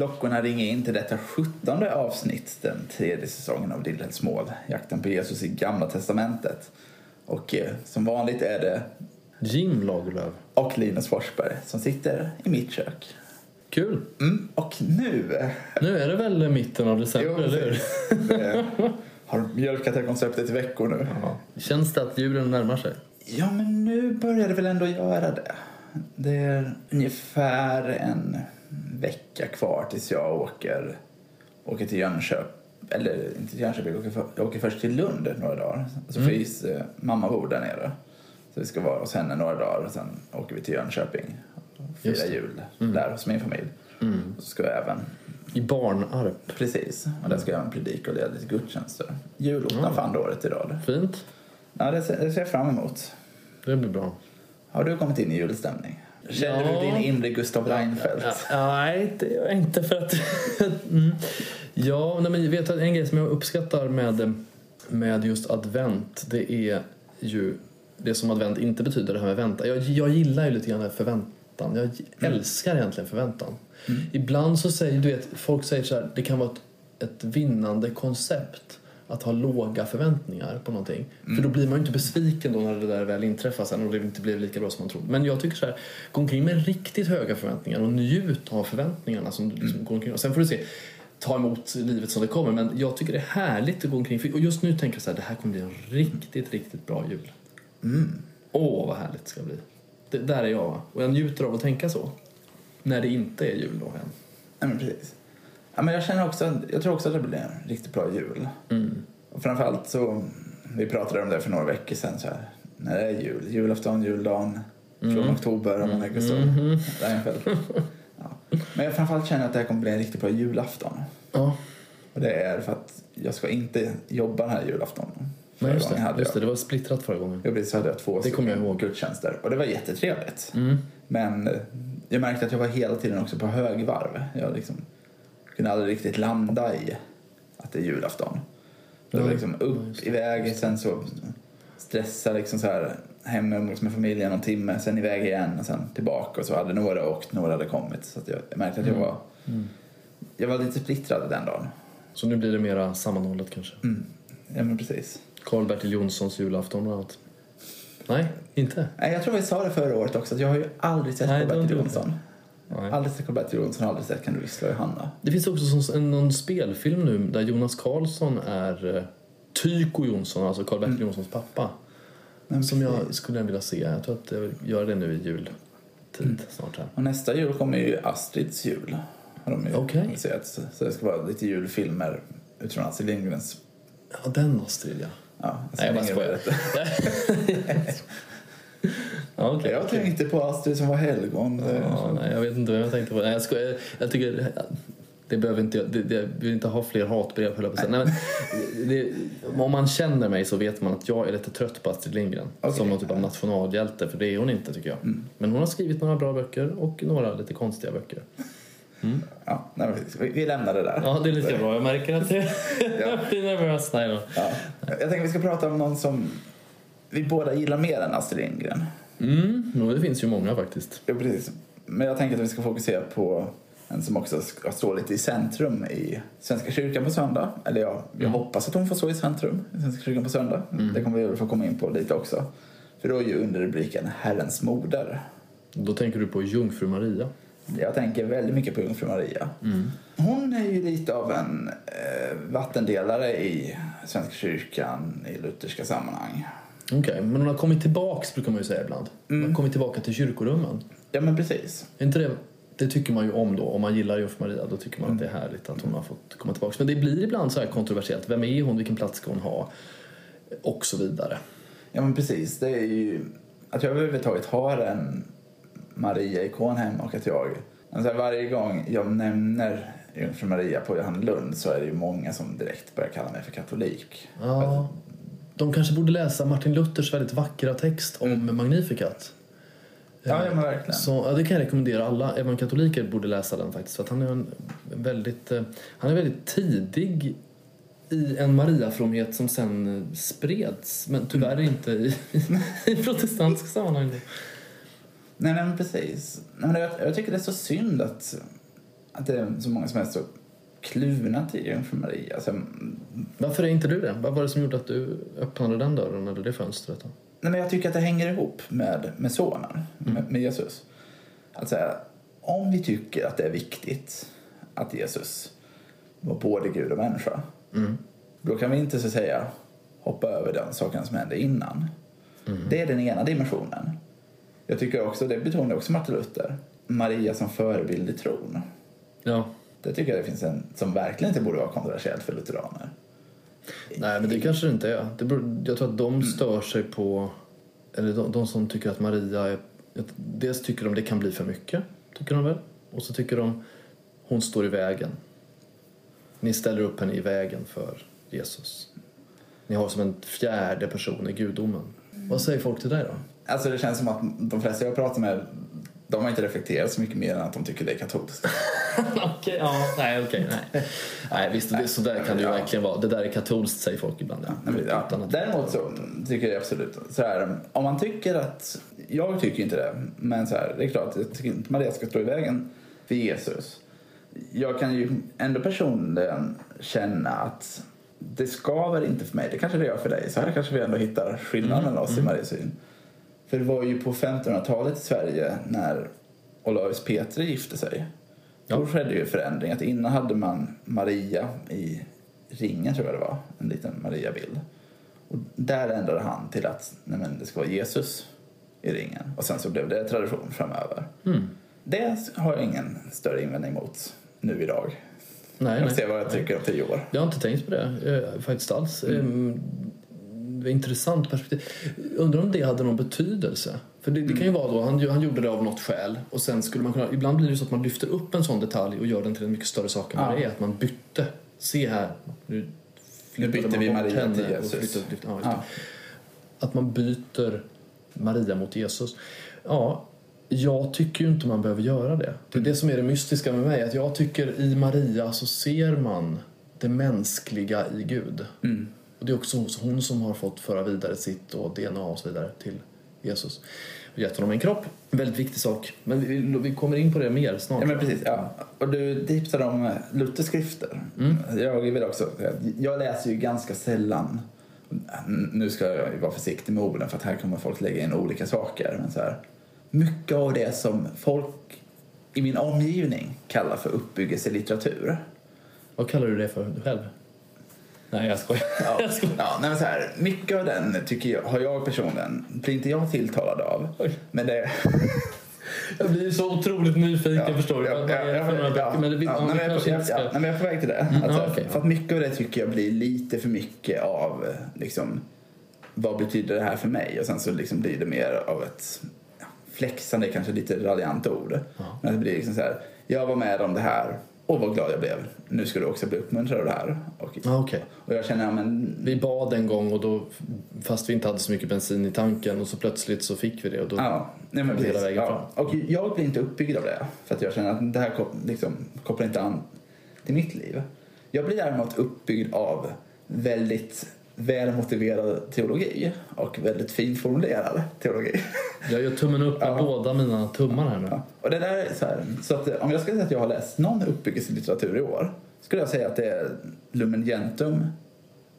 Klockorna ringer in till detta sjuttonde avsnitt, den tredje säsongen av Lillhälls mål, jakten på Jesus i Gamla Testamentet. Och eh, som vanligt är det Jim Lagerlöf. och Linus Forsberg som sitter i mitt kök. Kul. Mm, och nu... Nu är det väl mitten av december, Jo, eller hur? Har mjölkat det konceptet i veckor nu. Ja. Känns det att julen närmar sig? Ja, men nu börjar det väl ändå göra det. Det är ungefär en vecka kvar tills jag åker, åker till Jönköping. Eller inte till Jönköping, jag åker, för, jag åker först till Lund några dagar. Sofies eh, mamma bor där nere. Så vi ska vara hos henne några dagar och sen åker vi till Jönköping och Just fira det. jul där hos min familj. Mm. Och så ska jag även, I Barnarp. precis, och där ska jag även predika och leda lite gudstjänster. Julottan Ja. för andra året idag. Fint. Ja, det ser, det ser jag fram emot. Det blir bra. Har du kommit in i julstämning? Känner Ja. du din inre Gustav Reinfeldt? Ja, nej, det gör jag inte för att... mm. Ja, nej, men vet du, en grej som jag uppskattar med, med just advent, det är ju det som advent inte betyder, det här med vänta. Jag, jag gillar ju lite grann förväntan. Jag älskar egentligen förväntan. Ibland så säger, du vet, folk säger så här, det kan vara ett, ett vinnande koncept att ha låga förväntningar på någonting. För då blir man ju inte besviken då när det där väl inträffar sen och det inte blev lika bra som man trodde. Men jag tycker så här, gå omkring med riktigt höga förväntningar och njut av förväntningarna som du liksom går omkring. Och sen får du se, ta emot livet som det kommer. Men jag tycker det är härligt att gå omkring. För- Och just nu tänker jag så här, det här kommer bli en riktigt, riktigt bra jul. Åh, vad härligt det ska bli. Det, där är jag. Och jag njuter av att tänka så. När det inte är jul då än. Ja, men precis. Ja, men jag, känner också, jag tror också att det blir en riktigt bra jul. Mm. Och framförallt så, vi pratade om det för några veckor sedan, så här, när det är jul, julafton, juldagen, från oktober om man är Gustav Reinfeldt. Ja. Men jag framförallt känner att det här kommer bli en riktigt bra julafton. Ja, Och det är för att jag ska inte jobba den här julafton. men just det, hade just det. Det var splittrat förra gången. Jag precis hade jag två Det kommer jag ihåg. gudstjänster och det var jättetrevligt. Mm. Men jag märkte att jag var hela tiden också på högvarv. Jag liksom kunde aldrig riktigt landa i att det är julafton. Det var liksom upp, iväg, sen så stressa liksom så här hem och umgås med familjen någon timme, sen iväg igen och sen tillbaka och så hade några åkt, några hade kommit. Så jag, märkte att jag var, jag var lite splittrad den dagen. Så nu blir det mera sammanhållet kanske. Mm. Ja men precis. Karl-Bertil Jonssons julafton och allt. Nej, inte? Nej, jag tror vi sa det förra året också att jag har ju aldrig sett Karl-Bertil. Jonsson. Nej. Aldrig sett Karl-Bertil Jonsson, aldrig sett Kan du vissla Johanna. Det finns också en, någon spelfilm nu där Jonas Karlsson är eh, Tyko Jonsson, alltså Karl-Bertil Jonssons pappa. Men Som jag precis. skulle vilja se. Jag tror att jag gör det nu i jultid snart här. Och nästa jul kommer ju Astrids jul. Okej. aviserat. Så det ska vara lite julfilmer utifrån Astrid Lindgrens... Ja, den Astrid ja. Ja, Nej, jag bara skojar. okej. Jag tänkte på Astrid som var helgon. Ja, nej, jag vet inte vem jag tänkte på. Nej, jag, skojar. jag tycker... Det behöver inte, det, det, jag vill inte ha fler hatbrev höll jag på att säga. Nej, men, det, Om man känner mig så vet man att jag är lite trött på Astrid Lindgren. Okej. Som någon typ av nationalhjälte, för det är hon inte tycker jag. Men hon har skrivit några bra böcker och några lite konstiga böcker. Ja, nej, vi, vi lämnar det där. Ja, det är lika bra. Jag märker att jag blir nervös. Nej då. Ja. Jag tänker vi ska prata om någon som vi båda gillar mer än Astrid Lindgren. Mm, no, det finns ju många faktiskt. Ja, precis. Men jag tänker att vi ska fokusera på en som också ska stå lite i centrum i Svenska kyrkan på söndag. Eller ja, jag hoppas att hon får stå i centrum i Svenska kyrkan på söndag. Det kommer vi väl få komma in på lite också. För då är ju under rubriken Herrens moder. Då tänker du på Jungfru Maria. Jag tänker väldigt mycket på Jungfru Maria. Hon är ju lite av en eh, vattendelare i Svenska kyrkan i lutherska sammanhang. Okej, men hon har kommit tillbaks brukar man ju säga ibland. Hon har kommit tillbaka till kyrkorummen. Ja, men precis. Är inte det, det tycker man ju om då. Om man gillar Jungfru Maria då tycker man att det är härligt att hon har fått komma tillbaka. Men det blir ibland så här kontroversiellt. Vem är hon? Vilken plats ska hon ha? Och så vidare. Ja, men precis. Det är ju att jag överhuvudtaget har en Maria-ikon hemma och att jag... Alltså varje gång jag nämner Jungfru Maria på Johannelund så är det ju många som direkt börjar kalla mig för katolik. Ja, de kanske borde läsa Martin Luthers väldigt vackra text om Magnificat. Ja, ja men verkligen. Så, ja, det kan jag rekommendera alla. Även katoliker borde läsa den faktiskt. För han är en väldigt, eh, han är väldigt tidig i en Mariafromhet som sen eh, spreds. Men tyvärr inte i, i protestantisk sammanhang. Nej, nej precis. Nej, men jag, jag tycker det är så synd att att det är så många som är så kluvna till Jungfru Maria. Alltså, Varför är inte du det? Vad var det som gjorde att du öppnade den dörren eller det fönstret? Då? nej, men jag tycker att det hänger ihop med, med sonen, med, med Jesus. Säga, om vi tycker att det är viktigt att Jesus var både Gud och människa, Mm. då kan vi inte så säga hoppa över den saken som hände innan. Det är den ena dimensionen. Jag tycker också, det betonar också Martin Luther, Maria som förebild i tron. Ja. Det tycker jag det finns en som verkligen inte borde vara kontroversiellt för lutheraner. Nej, men det kanske det inte är. Det beror, jag tror att de stör sig på... Eller de, de som tycker att Maria är... Dels tycker de det kan bli för mycket, tycker de väl. Och så tycker de hon står i vägen. Ni ställer upp henne i vägen för Jesus. Ni har som en fjärde person i gudomen. Vad säger folk till dig då? Alltså det känns som att de flesta jag pratar med, de har inte reflekterat så mycket mer än att de tycker det är katolskt. Okej, ja. Nej, okej, nej. Nej, visst, det, så där kan det ju Ja. verkligen vara. Det där är katolskt, säger folk ibland. Ja. Nej, men, ja. Däremot så tycker jag absolut så här, om man tycker att, jag tycker inte det, men så här, det är klart, jag tycker inte Maria ska stå i vägen för Jesus. Jag kan ju ändå personligen känna att det skaver inte för mig, det kanske det gör för dig, så här kanske vi ändå hittar skillnaden mellan oss i Marias syn. För det var ju på 1500-talet i Sverige när Olaus Petri gifte sig. Då skedde ju förändring. Att innan hade man Maria i ringen, tror jag det var. En liten Maria-bild. Och där ändrade han till att nej det ska vara Jesus i ringen. Och sen så blev det tradition framöver. Mm. Det har jag ingen större invändning mot nu idag. Nej, Jag får nej. se vad jag tycker om tio år. Jag har inte tänkt på det eh, faktiskt alls. Eh, Det intressant perspektiv. Undrar om det hade någon betydelse? För det, det kan ju vara då, han, han gjorde det av något skäl och sen skulle man kunna, ibland blir det så att man lyfter upp en sån detalj och gör den till en mycket större sak än vad Ja. det är. Att man bytte. Se här, nu flyttade bytte man vi Maria till Jesus. flyttade- lyfte- ja. Ja. Att man byter Maria mot Jesus. Ja, jag tycker ju inte man behöver göra det. Det är det som är det mystiska med mig. Att jag tycker i Maria så ser man det mänskliga i Gud. Mm. Och det är också hon som har fått föra vidare sitt och DNA och så vidare till Jesus. Och gett honom en kropp. En väldigt viktig sak. Men vi, vi kommer in på det mer snart. Ja, men precis. Ja. Och du tipsade om Luthers skrifter. Jag vill också säga att Jag läser ju ganska sällan. Nu ska jag vara försiktig med orden för att här kommer folk lägga in olika saker. Men så här, mycket av det som folk i min omgivning kallar för uppbyggelselitteratur. Vad kallar du det för själv? Nej, jag skojar. Ja, Jag skojar. ja, nej, men så här, mycket av den tycker jag, har jag personligen, blir inte jag tilltalad av. Oj. Men det, Jag blir så otroligt nyfiken, förstår du. Ja, Vad ja, är det ja, för några ja, böcker? Men det, ja, ja, nej, vi men jag- är på väg till det. Mm, Alltså, okej, för att mycket av det tycker jag blir lite för mycket av liksom, vad betyder det här för mig? Och sen så liksom blir det mer av ett flexande, kanske lite raljant ord. Ja. Men det blir liksom så här, jag var med om det här och vad glad jag blev. Nu ska du också bli uppmuntrad av det här. Och, Ja, okej. och jag känner, ja, men Vi bad en gång och då, fast vi inte hade så mycket bensin i tanken och så plötsligt så fick vi det och då... Ja, nej men Hela vägen Ja. Och jag blir inte uppbyggd av det. För att jag känner att det här liksom, kopplar inte an till mitt liv. Jag blir däremot uppbyggd av väldigt välmotiverad teologi och väldigt fint formulerad teologi. Jag gör tummen upp med Ja. båda mina tummar här nu. Ja. Och det där är så här, så att om jag ska säga att jag har läst någon uppbyggelselitteratur i år skulle jag säga att det är Lumen Gentium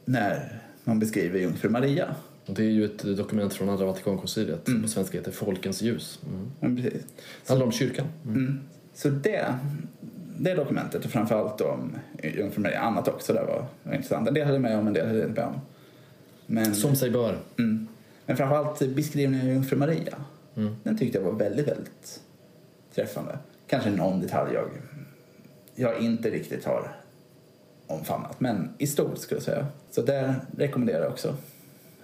när man beskriver Jungfru Maria. Och det är ju ett dokument från Andra Vatikankonciliet Mm. på svenska heter Folkens ljus. Mm. Men precis. Det handlar om kyrkan. Mm. Mm. Så det, det dokumentet, och framförallt om Jungfru Maria, annat också där var, var intressant. En del höll jag med om, en del höll jag inte med om. Men, Som sig bör. mm. Men framförallt beskrivningen av Jungfru Maria, Mm. den tyckte jag var väldigt, väldigt träffande. Kanske någon detalj jag, jag inte riktigt har omfamnat, men i stort skulle jag säga. Så där rekommenderar jag också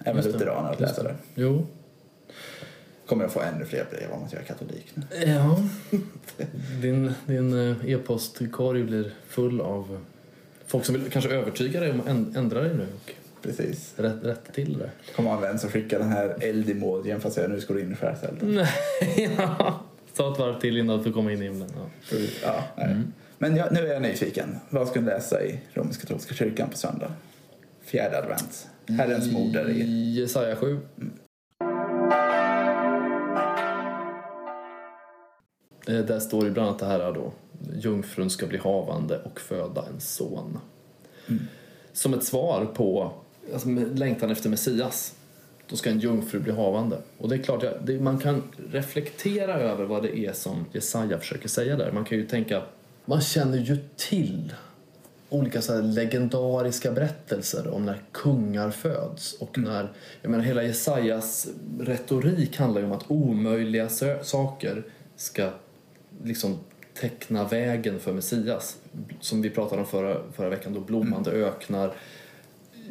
även det. lutheraner att läsa det. Jo. Kommer jag få ännu fler brev om att jag är katolik nu. Ja. Din, din eh, e-postkorg blir full av folk som vill kanske övertyga dig om att änd- ändra dig nu Precis. rätt, rätt till det. kommer en vän som skickar den här eld-emojin för att säga nu ska du in i skärselden. Nej, ja. Ta ett varv till innan du kommer in i himlen. Ja. Ja, nej. Men jag, nu är jag nyfiken. Vad ska du läsa i Romersk-katolska kyrkan på söndag? Fjärde advent. Herrens moder i... Jesaja 7. Eh, Där står det bland annat det här då, jungfrun ska bli havande och föda en son. Som ett svar på alltså, längtan efter Messias. Då ska en jungfru bli havande. Och det är klart, det, man kan reflektera över vad det är som Jesaja försöker säga där. Man kan ju tänka, man känner ju till olika så här legendariska berättelser om när kungar föds och när, jag menar hela Jesajas retorik handlar ju om att omöjliga saker ska liksom teckna vägen för Messias. Som vi pratade om förra, förra veckan då, blommande öknar,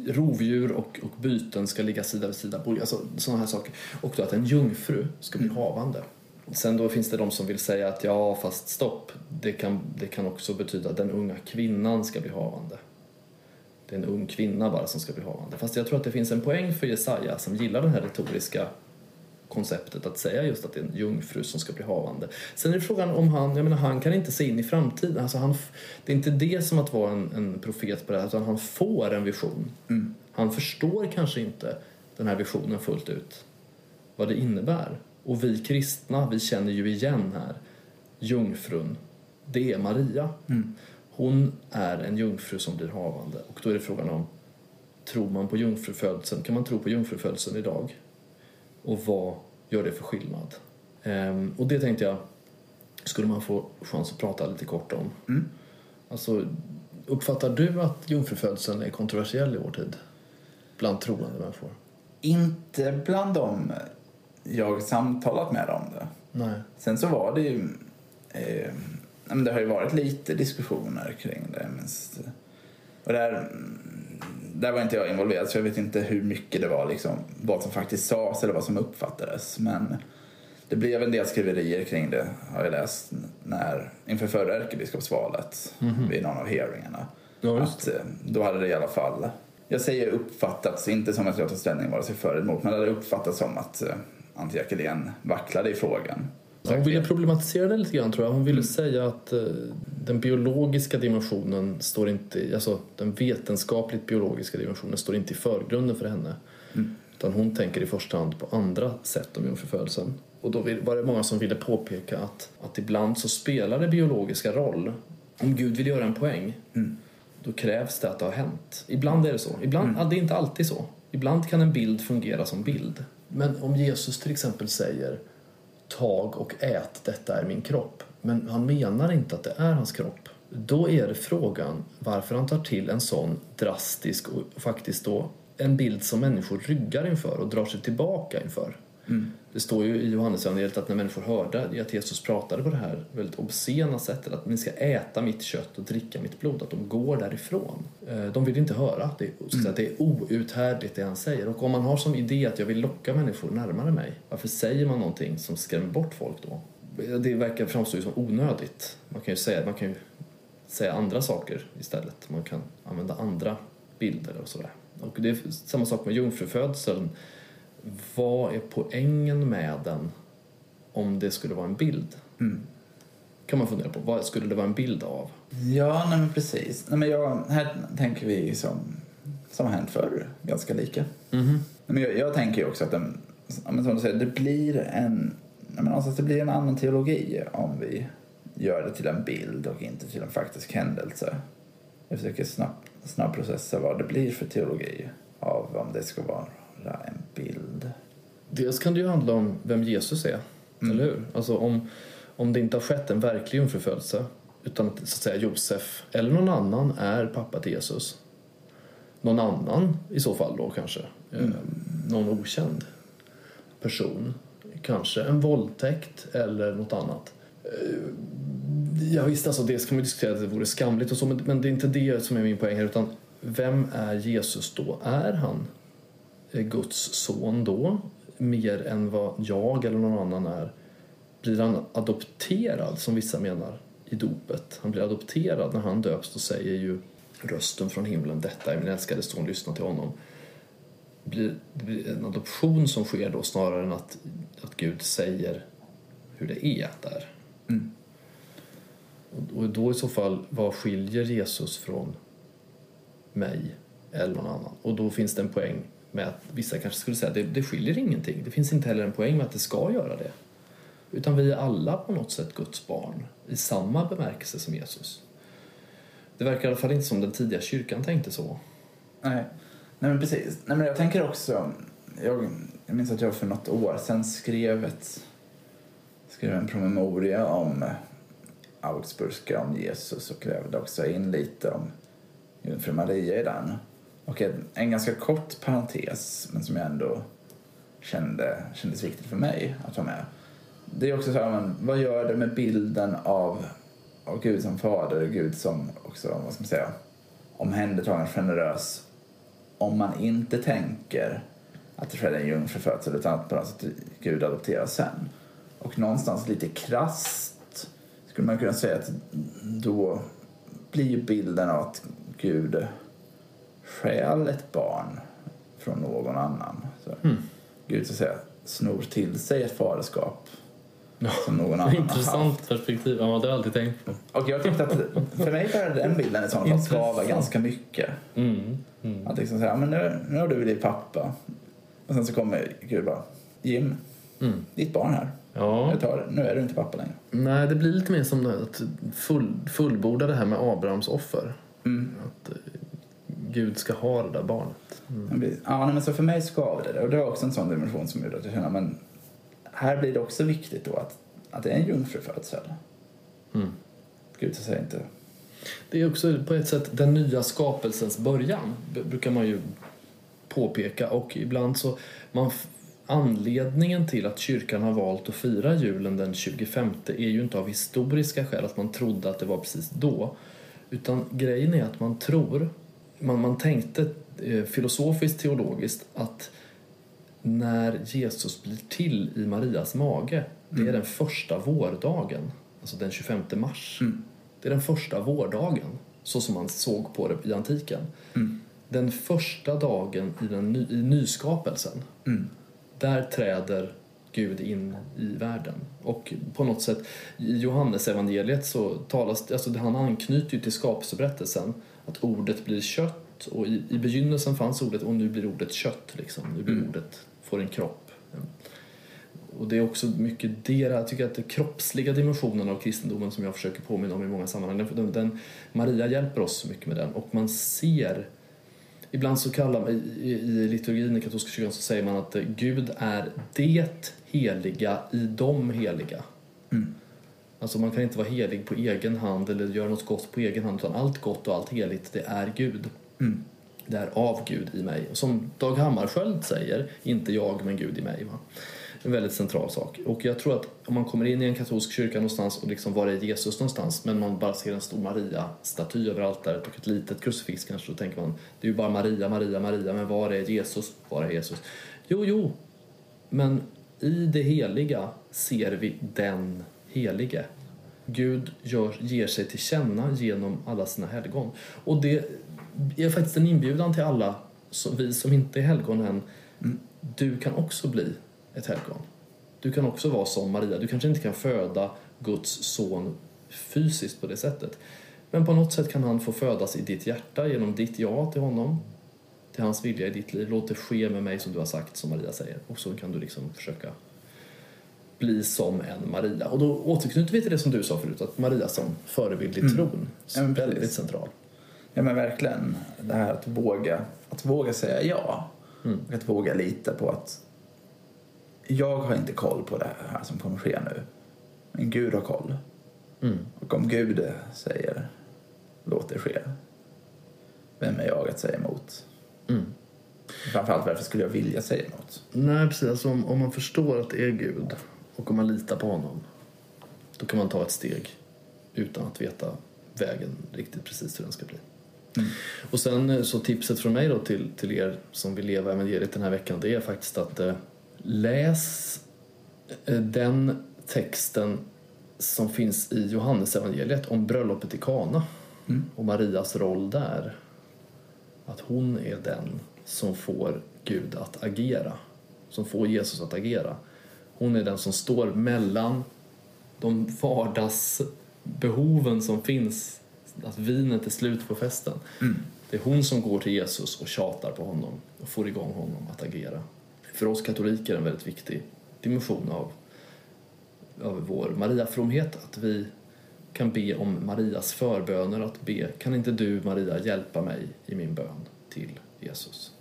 rovdjur och, och byten ska ligga sida vid sida. Alltså, sådana här saker. Och då att en jungfru ska bli havande. Sen då finns det de som vill säga att ja, fast stopp. Det kan, det kan också betyda att den unga kvinnan ska bli havande. Det är en ung kvinna bara som ska bli havande. Fast jag tror att det finns en poäng för Jesaja som gillar det här retoriska konceptet att säga just att det är en jungfru som ska bli havande. Sen är frågan om han, jag menar han kan inte se in i framtiden. Alltså han, det är inte det som att vara en, en profet på det här, utan han får en vision. Han förstår kanske inte den här visionen fullt ut. Vad det innebär. Och vi kristna, vi känner ju igen här jungfrun. Det är Maria. Hon är en jungfru som blir havande. Och då är det frågan om, tror man på jungfrufödseln? Kan man tro på jungfrufödseln idag? Och vad gör det för skillnad? Ehm, och det tänkte jag skulle man få chans att prata lite kort om. Alltså, uppfattar du att jungfrufödseln är kontroversiell i vår tid? Bland troende människor? Inte bland dem jag samtalat med om det. Nej. Sen så var det ju... Eh, men det har ju varit lite diskussioner kring det. Mest, och där, mm, där var inte jag involverad så jag vet inte hur mycket det var liksom, vad som faktiskt sades eller vad som uppfattades. Men det blev en del skriverier kring det har jag läst när, inför förra ärkebiskopsvalet vid någon av hearingarna. Ja, att, eh, då hade det i alla fall, jag säger uppfattats, inte som att jag tar ställning vare sig för eller emot, men det hade uppfattats som att eh, Antje Jackelén vacklade i frågan. Hon ville problematisera det lite grann tror jag. Hon ville säga att eh, den biologiska dimensionen står inte, alltså den vetenskapligt biologiska dimensionen står inte i förgrunden för henne. Utan hon tänker i första hand på andra sätt om jungfrufödseln. Och då var det många som ville påpeka att, att ibland så spelar det biologiska roll. Om Gud vill göra en poäng, då krävs det att det har hänt. Ibland är det så. Ibland, ja, det är inte alltid så. Ibland kan en bild fungera som bild. Men om Jesus till exempel säger tag och ät, detta är min kropp. Men han menar inte att det är hans kropp. Då är det frågan varför han tar till en sån drastisk och faktiskt då en bild som människor ryggar inför och drar sig tillbaka inför. Det står ju i Johannesevangeliet att när människor hörde att Jesus pratade på det här väldigt obscena sättet att ni ska äta mitt kött och dricka mitt blod, att de går därifrån. Eh, De vill inte höra. Det är, säga, det är outhärdligt det han säger. Och om man har som idé att jag vill locka människor närmare mig, varför säger man någonting som skrämmer bort folk då? Det verkar framstå som onödigt. Man kan ju säga, man kan ju säga andra saker istället. Man kan använda andra bilder och sådär. Och det är samma sak med jungfrufödseln. Vad är poängen med den om det skulle vara en bild? kan man fundera på. Vad skulle det vara en bild av? Ja, nej men precis. Nej, men jag, här tänker vi som, som har hänt förr, ganska lika. Nej, Men jag, jag tänker ju också att den, men som du säger, det blir en, men någonstans det blir en annan teologi om vi gör det till en bild och inte till en faktisk händelse. Jag försöker snabbt, snabbprocessa vad det blir för teologi av om det ska vara en bild. Dels kan det ju handla om vem Jesus är, eller hur? Alltså om, om det inte har skett en verklig jungfrufödelse utan att, så att säga Josef eller någon annan är pappa till Jesus. Någon annan i så fall då kanske. Eh, någon okänd person. Kanske en våldtäkt eller något annat. Eh, Ja, visst, alltså det ska man diskutera att det vore skamligt och så, men, men det är inte det som är min poäng här utan vem är Jesus då? Är han eh, Guds son då? Mer än vad jag eller någon annan är? Blir han adopterad som vissa menar i dopet? Han blir adopterad när han döps och säger ju rösten från himlen detta är min älskade son, lyssna till honom. Blir, det blir en adoption som sker då snarare än att, att Gud säger hur det är där. Och, och då i så fall, vad skiljer Jesus från mig eller någon annan? Och då finns det en poäng med att vissa kanske skulle säga att det, det skiljer ingenting. Det finns inte heller en poäng med att det ska göra det. Utan vi är alla på något sätt Guds barn i samma bemärkelse som Jesus. Det verkar i alla fall inte som den tidiga kyrkan tänkte så. Nej, Nej men precis. Nej, men jag tänker också... Jag, jag minns att jag för något år sedan skrev, ett, skrev en promemoria om Augsburgska om Jesus och grävde också in lite om jungfru Maria i den. Okej, en, en ganska kort parentes, men som jag ändå kände kändes viktigt för mig att ha med. Det är också så här, men, vad gör det med bilden av, av Gud som fader och Gud som också, vad ska man säga, omhändertagande, generös om man inte tänker att det skedde en jungfrufödsel utan att på något sätt Gud adopterar sen. Och någonstans lite krasst skulle man kunna säga att då blir bilden av att Gud stjäl ett barn från någon annan. Så Mm. Gud så att säga snor till sig ett faderskap Ja, som någon annan har haft. Intressant perspektiv. Ja, det har jag alltid tänkt på. Och jag tyckte att för mig började den bilden i sådana fall skava Intressant. ganska mycket. Mm. Mm. Att liksom säga, men nu, nu har du blivit pappa. Och sen så kommer Gud bara, Jim, Mm. ditt barn här. Ja. Jag tar det. Nu är du inte pappa längre. Nej, det blir lite mer som att full, fullborda det här med Abrahams offer. Mm. Att eh, Gud ska ha det där barnet. Blir- Ja, men så för mig skav det. Och det var också en sån dimension som gjorde att jag kände, men här blir det också viktigt då att, att det är en jungfrufödsel. Mm. Gud så säger inte, Det är också på ett sätt den nya skapelsens början, brukar man ju påpeka. Och ibland så... Man, anledningen till att kyrkan har valt att fira julen den 25 är ju inte av historiska skäl, att man trodde att det var precis då. Utan grejen är att man tror, man, man tänkte eh, filosofiskt, teologiskt, att när Jesus blir till i Marias mage, det är den första vårdagen, alltså den 25 mars. Mm. Det är den första vårdagen, så som man såg på det i antiken. Mm. Den första dagen i, den ny, i nyskapelsen, Mm. där träder Gud in i världen. Och på något sätt, i Johannes evangeliet så talas alltså han anknyter ju till skapelseberättelsen, att ordet blir kött och i, i begynnelsen fanns ordet och nu blir ordet kött liksom. Nu blir Mm. ordet, får en kropp. Och det är också mycket det, jag tycker att den kroppsliga dimensionen av kristendomen som jag försöker påminna om i många sammanhang, den, den, Maria hjälper oss mycket med den och man ser Ibland så kallar man, i, i liturgin i katolska kyrkan så säger man att Gud är det heliga i de heliga. Mm. Alltså man kan inte vara helig på egen hand eller göra något gott på egen hand utan allt gott och allt heligt det är Gud. Mm. Det är av Gud i mig. Och som Dag Hammarskjöld säger, inte jag men Gud i mig. Va? En väldigt central sak. Och jag tror att om man kommer in i en katolsk kyrka någonstans och liksom var är Jesus någonstans men man bara ser en stor Maria-staty över altaret och ett litet krucifix kanske då tänker man det är ju bara Maria, Maria, Maria men var är Jesus? Var är Jesus? Jo, jo, men i det heliga ser vi den helige. Gud gör, ger sig till känna genom alla sina helgon. Och det är faktiskt en inbjudan till alla, som, vi som inte är helgon än. Du kan också bli ett helgon. Du kan också vara som Maria. Du kanske inte kan föda Guds son fysiskt på det sättet. Men på något sätt kan han få födas i ditt hjärta genom ditt ja till honom. Till hans vilja i ditt liv. Låt det ske med mig som du har sagt, som Maria säger. Och så kan du liksom försöka bli som en Maria. Och då återknyter vi till det som du sa förut, att Maria som förebild i tron. Mm. Ja, men precis. väldigt central. Ja men verkligen. Det här att våga, att våga säga ja. Mm. Och att våga lita på att jag har inte koll på det här som kommer ske nu. Men Gud har koll. Mm. Och om Gud säger låt det ske. Vem är jag att säga emot? Mm. Framförallt varför skulle jag vilja säga emot? Nej, precis. Alltså, om, om man förstår att det är Gud och om man litar på honom då kan man ta ett steg utan att veta vägen riktigt precis hur den ska bli. Mm. Och sen eh, så tipset från mig då till, till er som vill leva evangeliet den här veckan det är faktiskt att eh, läs eh, den texten som finns i Johannes evangeliet om bröllopet i Kana Mm. och Marias roll där. Att hon är den som får Gud att agera, som får Jesus att agera. Hon är den som står mellan de vardagsbehoven som finns, att vinet är slut på festen. Mm. Det är hon som går till Jesus och tjatar på honom och får igång honom att agera. För oss katoliker är det en väldigt viktig dimension av av vår Mariafromhet att vi kan be om Marias förböner att be kan inte du Maria hjälpa mig i min bön till Jesus.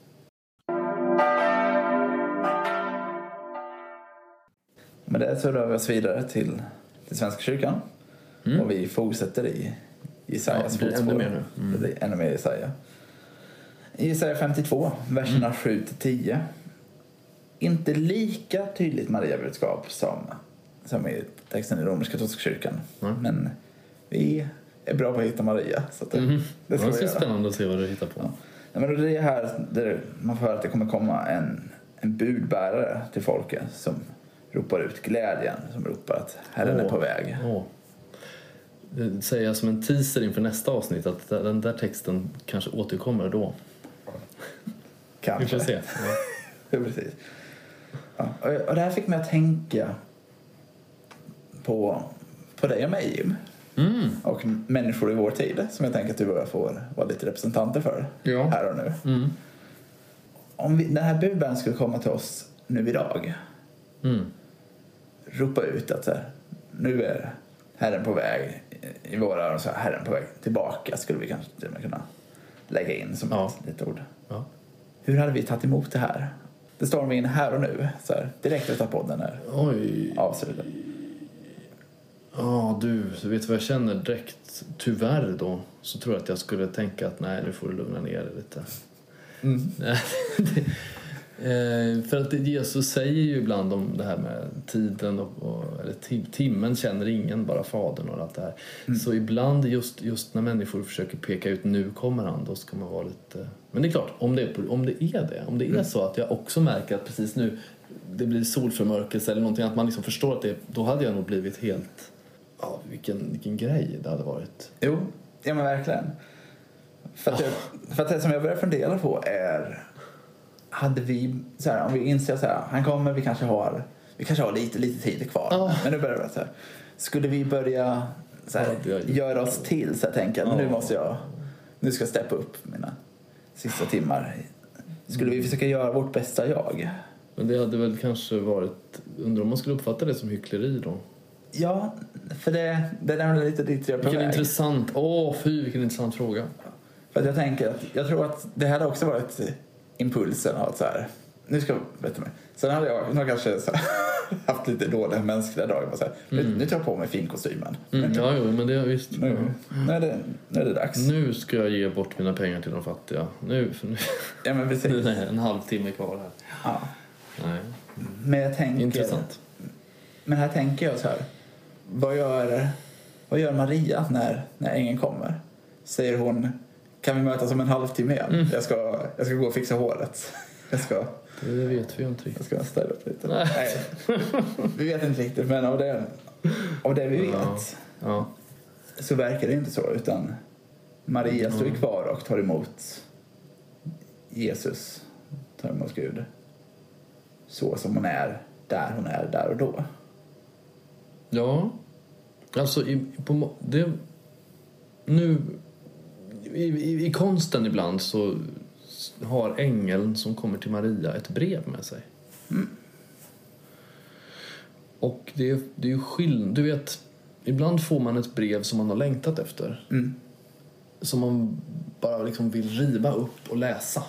Med det så rör vi oss vidare till, till Svenska kyrkan. Mm. Och vi fortsätter i Jesajas Ja, det fotspår. ännu mer nu. Mm. Det ännu mer Jesaja. I Jesaja 52, verserna Mm. 7 till 10. Inte lika tydligt Mariabudskap som, som i texten i romersk-katolska kyrkan. Nej. Men vi är bra på att hitta Maria. Så att det, Mhm. det ska det vi ska göra. spännande att se vad du hittar på. Ja. Ja, men det är här där man får höra att det kommer komma en, en budbärare till folket som ropar ut glädjen, som ropar att Herren är Åh. på väg. Åh. Det säger jag som en teaser inför nästa avsnitt att den där texten kanske återkommer då. Kanske. Vi får se. Ja. Precis. Ja, och, och det här fick mig att tänka på, på dig och mig, Jim. Mm. Och människor i vår tid som jag tänker att du och jag får vara lite representanter för Ja. här och nu. Mm. Om vi, den här budbäraren skulle komma till oss nu idag, Mm. Ropa ut att så här, nu är Herren på väg i våra öron, så här, Herren på väg tillbaka skulle vi kanske till och med kunna lägga in som Ja. ett litet ord. Ja. Hur hade vi tagit emot det här? Det stormar in här och nu, så här, direkt efter podden är Oj. avslutad. Ja, du, så vet du vad jag känner direkt? Tyvärr då, så tror jag att jag skulle tänka att nej, nu får du lugna ner dig lite. Mm. Eh, för att Jesus säger ju ibland om det här med tiden och, och eller tim- timmen känner ingen, bara Fadern och allt det här. Så ibland just, just när människor försöker peka ut nu kommer han, då ska man vara lite... Men det är klart, om det är, om det, är det, om det är så att jag också märker att precis nu det blir solförmörkelse eller någonting, att man liksom förstår att det, då hade jag nog blivit helt... Ja, vilken, vilken grej det hade varit. Jo, ja men verkligen. För att, jag, för att det som jag börjar fundera på är hade vi, så här, om vi inser så här, han kommer, vi kanske har, vi kanske har lite, lite tid kvar. Ja. Men nu börjar det så här. Skulle vi börja så här, är- göra oss till så här, tänka, men nu måste jag, nu ska jag steppa upp mina sista timmar. Skulle vi försöka göra vårt bästa jag? Men det hade väl kanske varit... Undrar om man skulle uppfatta det som hyckleri då? Ja, för det, det är nämligen lite dit jag är på Vilken väg. intressant... Åh, fy vilken intressant fråga. För att jag tänker att, jag tror att det hade också varit impulsen att så här, nu ska jag bättre mig. Sen hade jag nog kanske så här, haft lite dåliga mänskliga dagar. Så här, nu, nu tar jag på mig finkostymen. Mm, nu, ja, jo, men det visst. nu, nu, är det, nu är det dags. Nu ska jag ge bort mina pengar till de fattiga. Nu, för nu, Ja, men nu precis. är det en halvtimme kvar här. Ja. Nej. Men jag tänker, Intressant. men här tänker jag så här, vad gör, vad gör Maria när, när ängeln kommer? Säger hon, kan vi mötas om en halvtimme igen? Mm. Jag, ska, jag ska gå och fixa håret. Jag ska, Det vet vi ju inte jag riktigt. ska ställa upp lite. Nej. Nej. Vi vet inte riktigt, men av det, av det vi vet Ja. Ja. så verkar det inte så. Utan Maria står ju Mm. kvar och tar emot Jesus, tar emot Gud. Så som hon är, där hon är, där och då. Ja. Alltså, i, på, det, nu... I, i, I konsten ibland så har ängeln som kommer till Maria ett brev med sig. Och det, är- det är ju skillnad. Du vet, ibland får man ett brev som man har längtat efter. Mm. Som man bara liksom vill riva upp och läsa.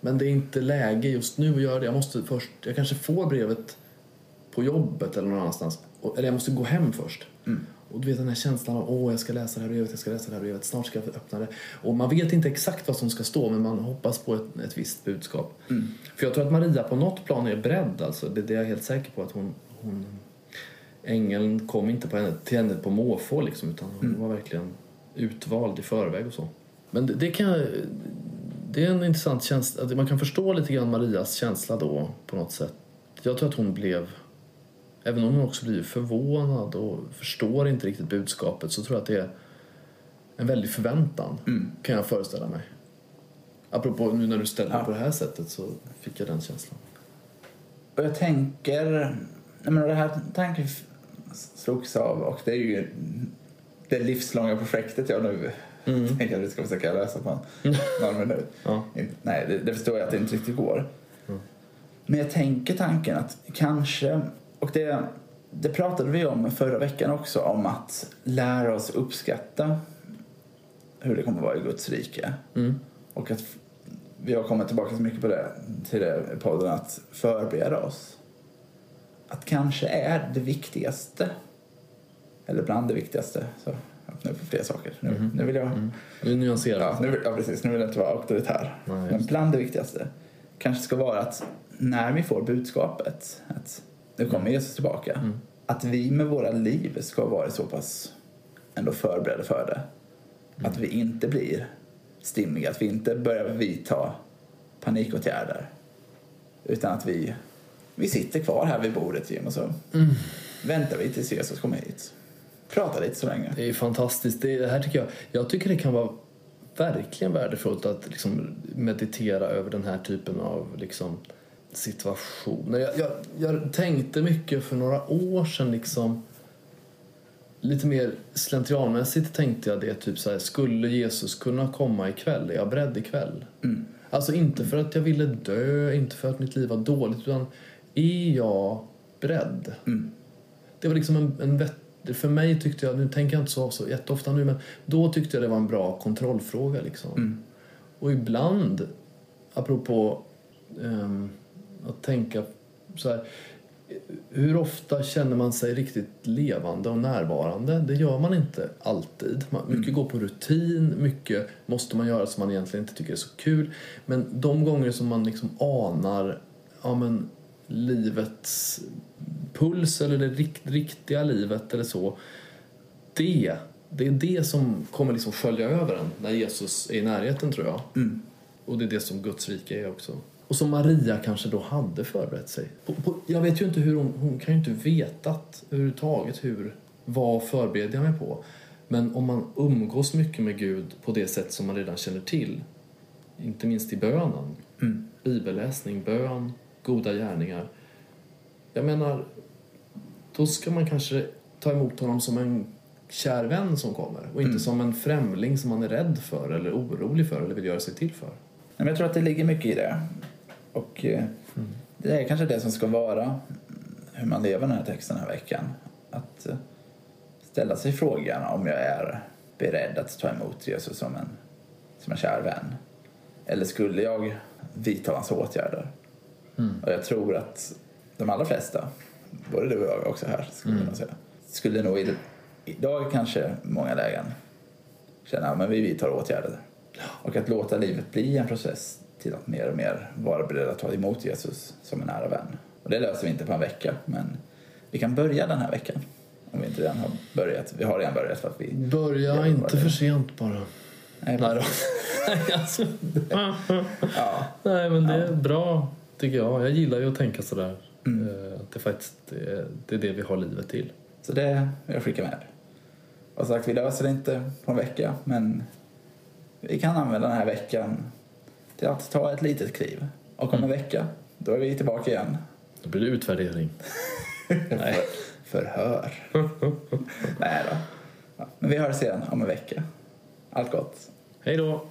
Men det är inte läge just nu att göra det. Jag måste först, jag kanske får brevet på jobbet eller någon annanstans. Eller jag måste gå hem först. Mm. Och du vet den här känslan av åh jag ska läsa det här brevet, jag ska läsa det här brevet, snart ska jag öppna det. Och man vet inte exakt vad som ska stå men man hoppas på ett, ett visst budskap. Mm. För jag tror att Maria på något plan är beredd alltså. Det, det är jag helt säker på att hon, hon Ängeln kom inte på henne, till henne på måfå liksom utan hon Mm. var verkligen utvald i förväg och så. Men det, det kan det är en intressant känsla, man kan förstå lite grann Marias känsla då på något sätt. Jag tror att hon blev, även om hon också blir förvånad och förstår inte riktigt budskapet så tror jag att det är en väldig förväntan Mm. kan jag föreställa mig. Apropå nu när du ställde Ja. på det här sättet så fick jag den känslan. Och jag tänker, nej men det här tanken slogs av och det är ju det livslånga projektet jag nu Mm. tänker att vi ska försöka lösa på någon minut. Ja. Nej, det, det förstår jag att det inte riktigt går. Mm. Men jag tänker tanken att kanske, och det, det pratade vi om förra veckan också, om att lära oss uppskatta hur det kommer att vara i Guds rike. Mm. Och att vi har kommit tillbaka så mycket på det, till det i podden, att förbereda oss. Att kanske är det viktigaste, eller bland det viktigaste, så jag öppnar upp för fler saker. Nu, Mhm. nu vill jag Mm. Det är nyanserat. Ja, nu, ja, precis. Nu vill jag inte vara auktoritär. Nej, Men bland det viktigaste kanske ska vara att när vi får budskapet att nu kommer Jesus tillbaka, Mm. att vi med våra liv ska vara så pass ändå förberedda för det. Att vi inte blir stimmiga, att vi inte börjar vidta panikåtgärder. Utan att vi, vi sitter kvar här vid bordet, Jim, och så Mm. väntar vi tills Jesus kommer hit. Pratar lite så länge. Det är fantastiskt. Det, det här tycker jag, jag tycker det kan vara verkligen värdefullt att liksom meditera över den här typen av liksom, situationer. Jag, jag, jag tänkte mycket för några år sedan liksom lite mer slentrianmässigt tänkte jag det typ så här, skulle Jesus kunna komma ikväll? Är jag beredd ikväll? Mm. Alltså inte för att jag ville dö, inte för att mitt liv var dåligt utan är jag beredd? Mm. Det var liksom en, en vett, för mig tyckte jag, nu tänker jag inte så, så jätteofta nu, men då tyckte jag det var en bra kontrollfråga liksom. Mm. Och ibland, apropå ehm, att tänka så här, hur ofta känner man sig riktigt levande och närvarande? Det gör man inte alltid. Man, mycket går på rutin, mycket måste man göra som man egentligen inte tycker är så kul. Men de gånger som man liksom anar ja, men, livets puls eller det rikt, riktiga livet eller så. Det, det är det som kommer liksom skölja över en när Jesus är i närheten tror jag. Mm. Och det är det som Guds rike är också. Och som Maria kanske då hade förberett sig. På, på, jag vet ju inte hur hon, hon kan ju inte vetat överhuvudtaget hur, vad förberedde jag mig på. Men om man umgås mycket med Gud på det sätt som man redan känner till, inte minst i bönen, Mm. bibelläsning, bön, goda gärningar. Jag menar, då ska man kanske ta emot honom som en kär vän som kommer och inte Mm. som en främling som man är rädd för eller orolig för eller vill göra sig till för. Jag tror att det ligger mycket i det. Och eh, det är kanske det som ska vara hur man lever den här texten den här veckan. Att eh, ställa sig frågan om jag är beredd att ta emot Jesus som en, som en kär vän. Eller skulle jag vidta hans åtgärder? Mm. Och jag tror att de allra flesta, både du och jag också här, skulle, Mm. säga, skulle nog i, idag kanske många lägen känna att vi vidtar åtgärder. Och att låta livet bli en process till att mer och mer vara beredd att ta emot Jesus som en nära vän. Och det löser vi inte på en vecka, men vi kan börja den här veckan. Om vi inte redan har börjat. Vi har redan börjat för att vi... Börja Ja, inte det- för sent bara. Nej, Nej då. Alltså. Ja, Nej, men det är bra tycker jag. Jag gillar ju att tänka sådär. Mm. Eh, Att det faktiskt är, det är det vi har livet till. så det vill jag skicka med. Och sagt, vi löser det inte på en vecka, men vi kan använda den här veckan till att ta ett litet kliv. Och om en vecka, då är vi tillbaka igen. Då blir det utvärdering. Nej. Förhör. Nej då. Ja, men vi hörs igen om en vecka. Allt gott. Hej då!